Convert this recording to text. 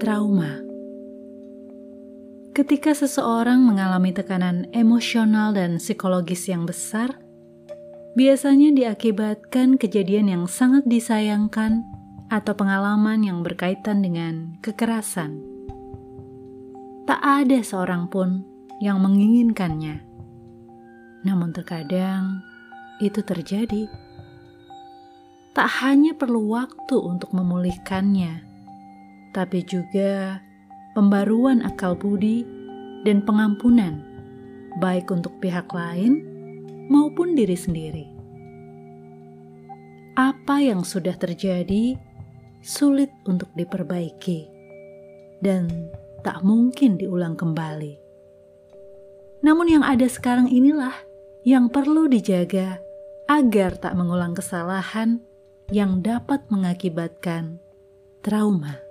trauma. Ketika seseorang mengalami tekanan emosional dan psikologis yang besar, biasanya diakibatkan kejadian yang sangat disayangkan atau pengalaman yang berkaitan dengan kekerasan. Tak ada seorang pun yang menginginkannya, namun terkadang itu terjadi. Tak hanya perlu waktu untuk memulihkannya, tapi juga pembaruan akal budi dan pengampunan, baik untuk pihak lain maupun diri sendiri. Apa yang sudah terjadi sulit untuk diperbaiki dan tak mungkin diulang kembali. Namun, yang ada sekarang inilah yang perlu dijaga agar tak mengulang kesalahan yang dapat mengakibatkan trauma.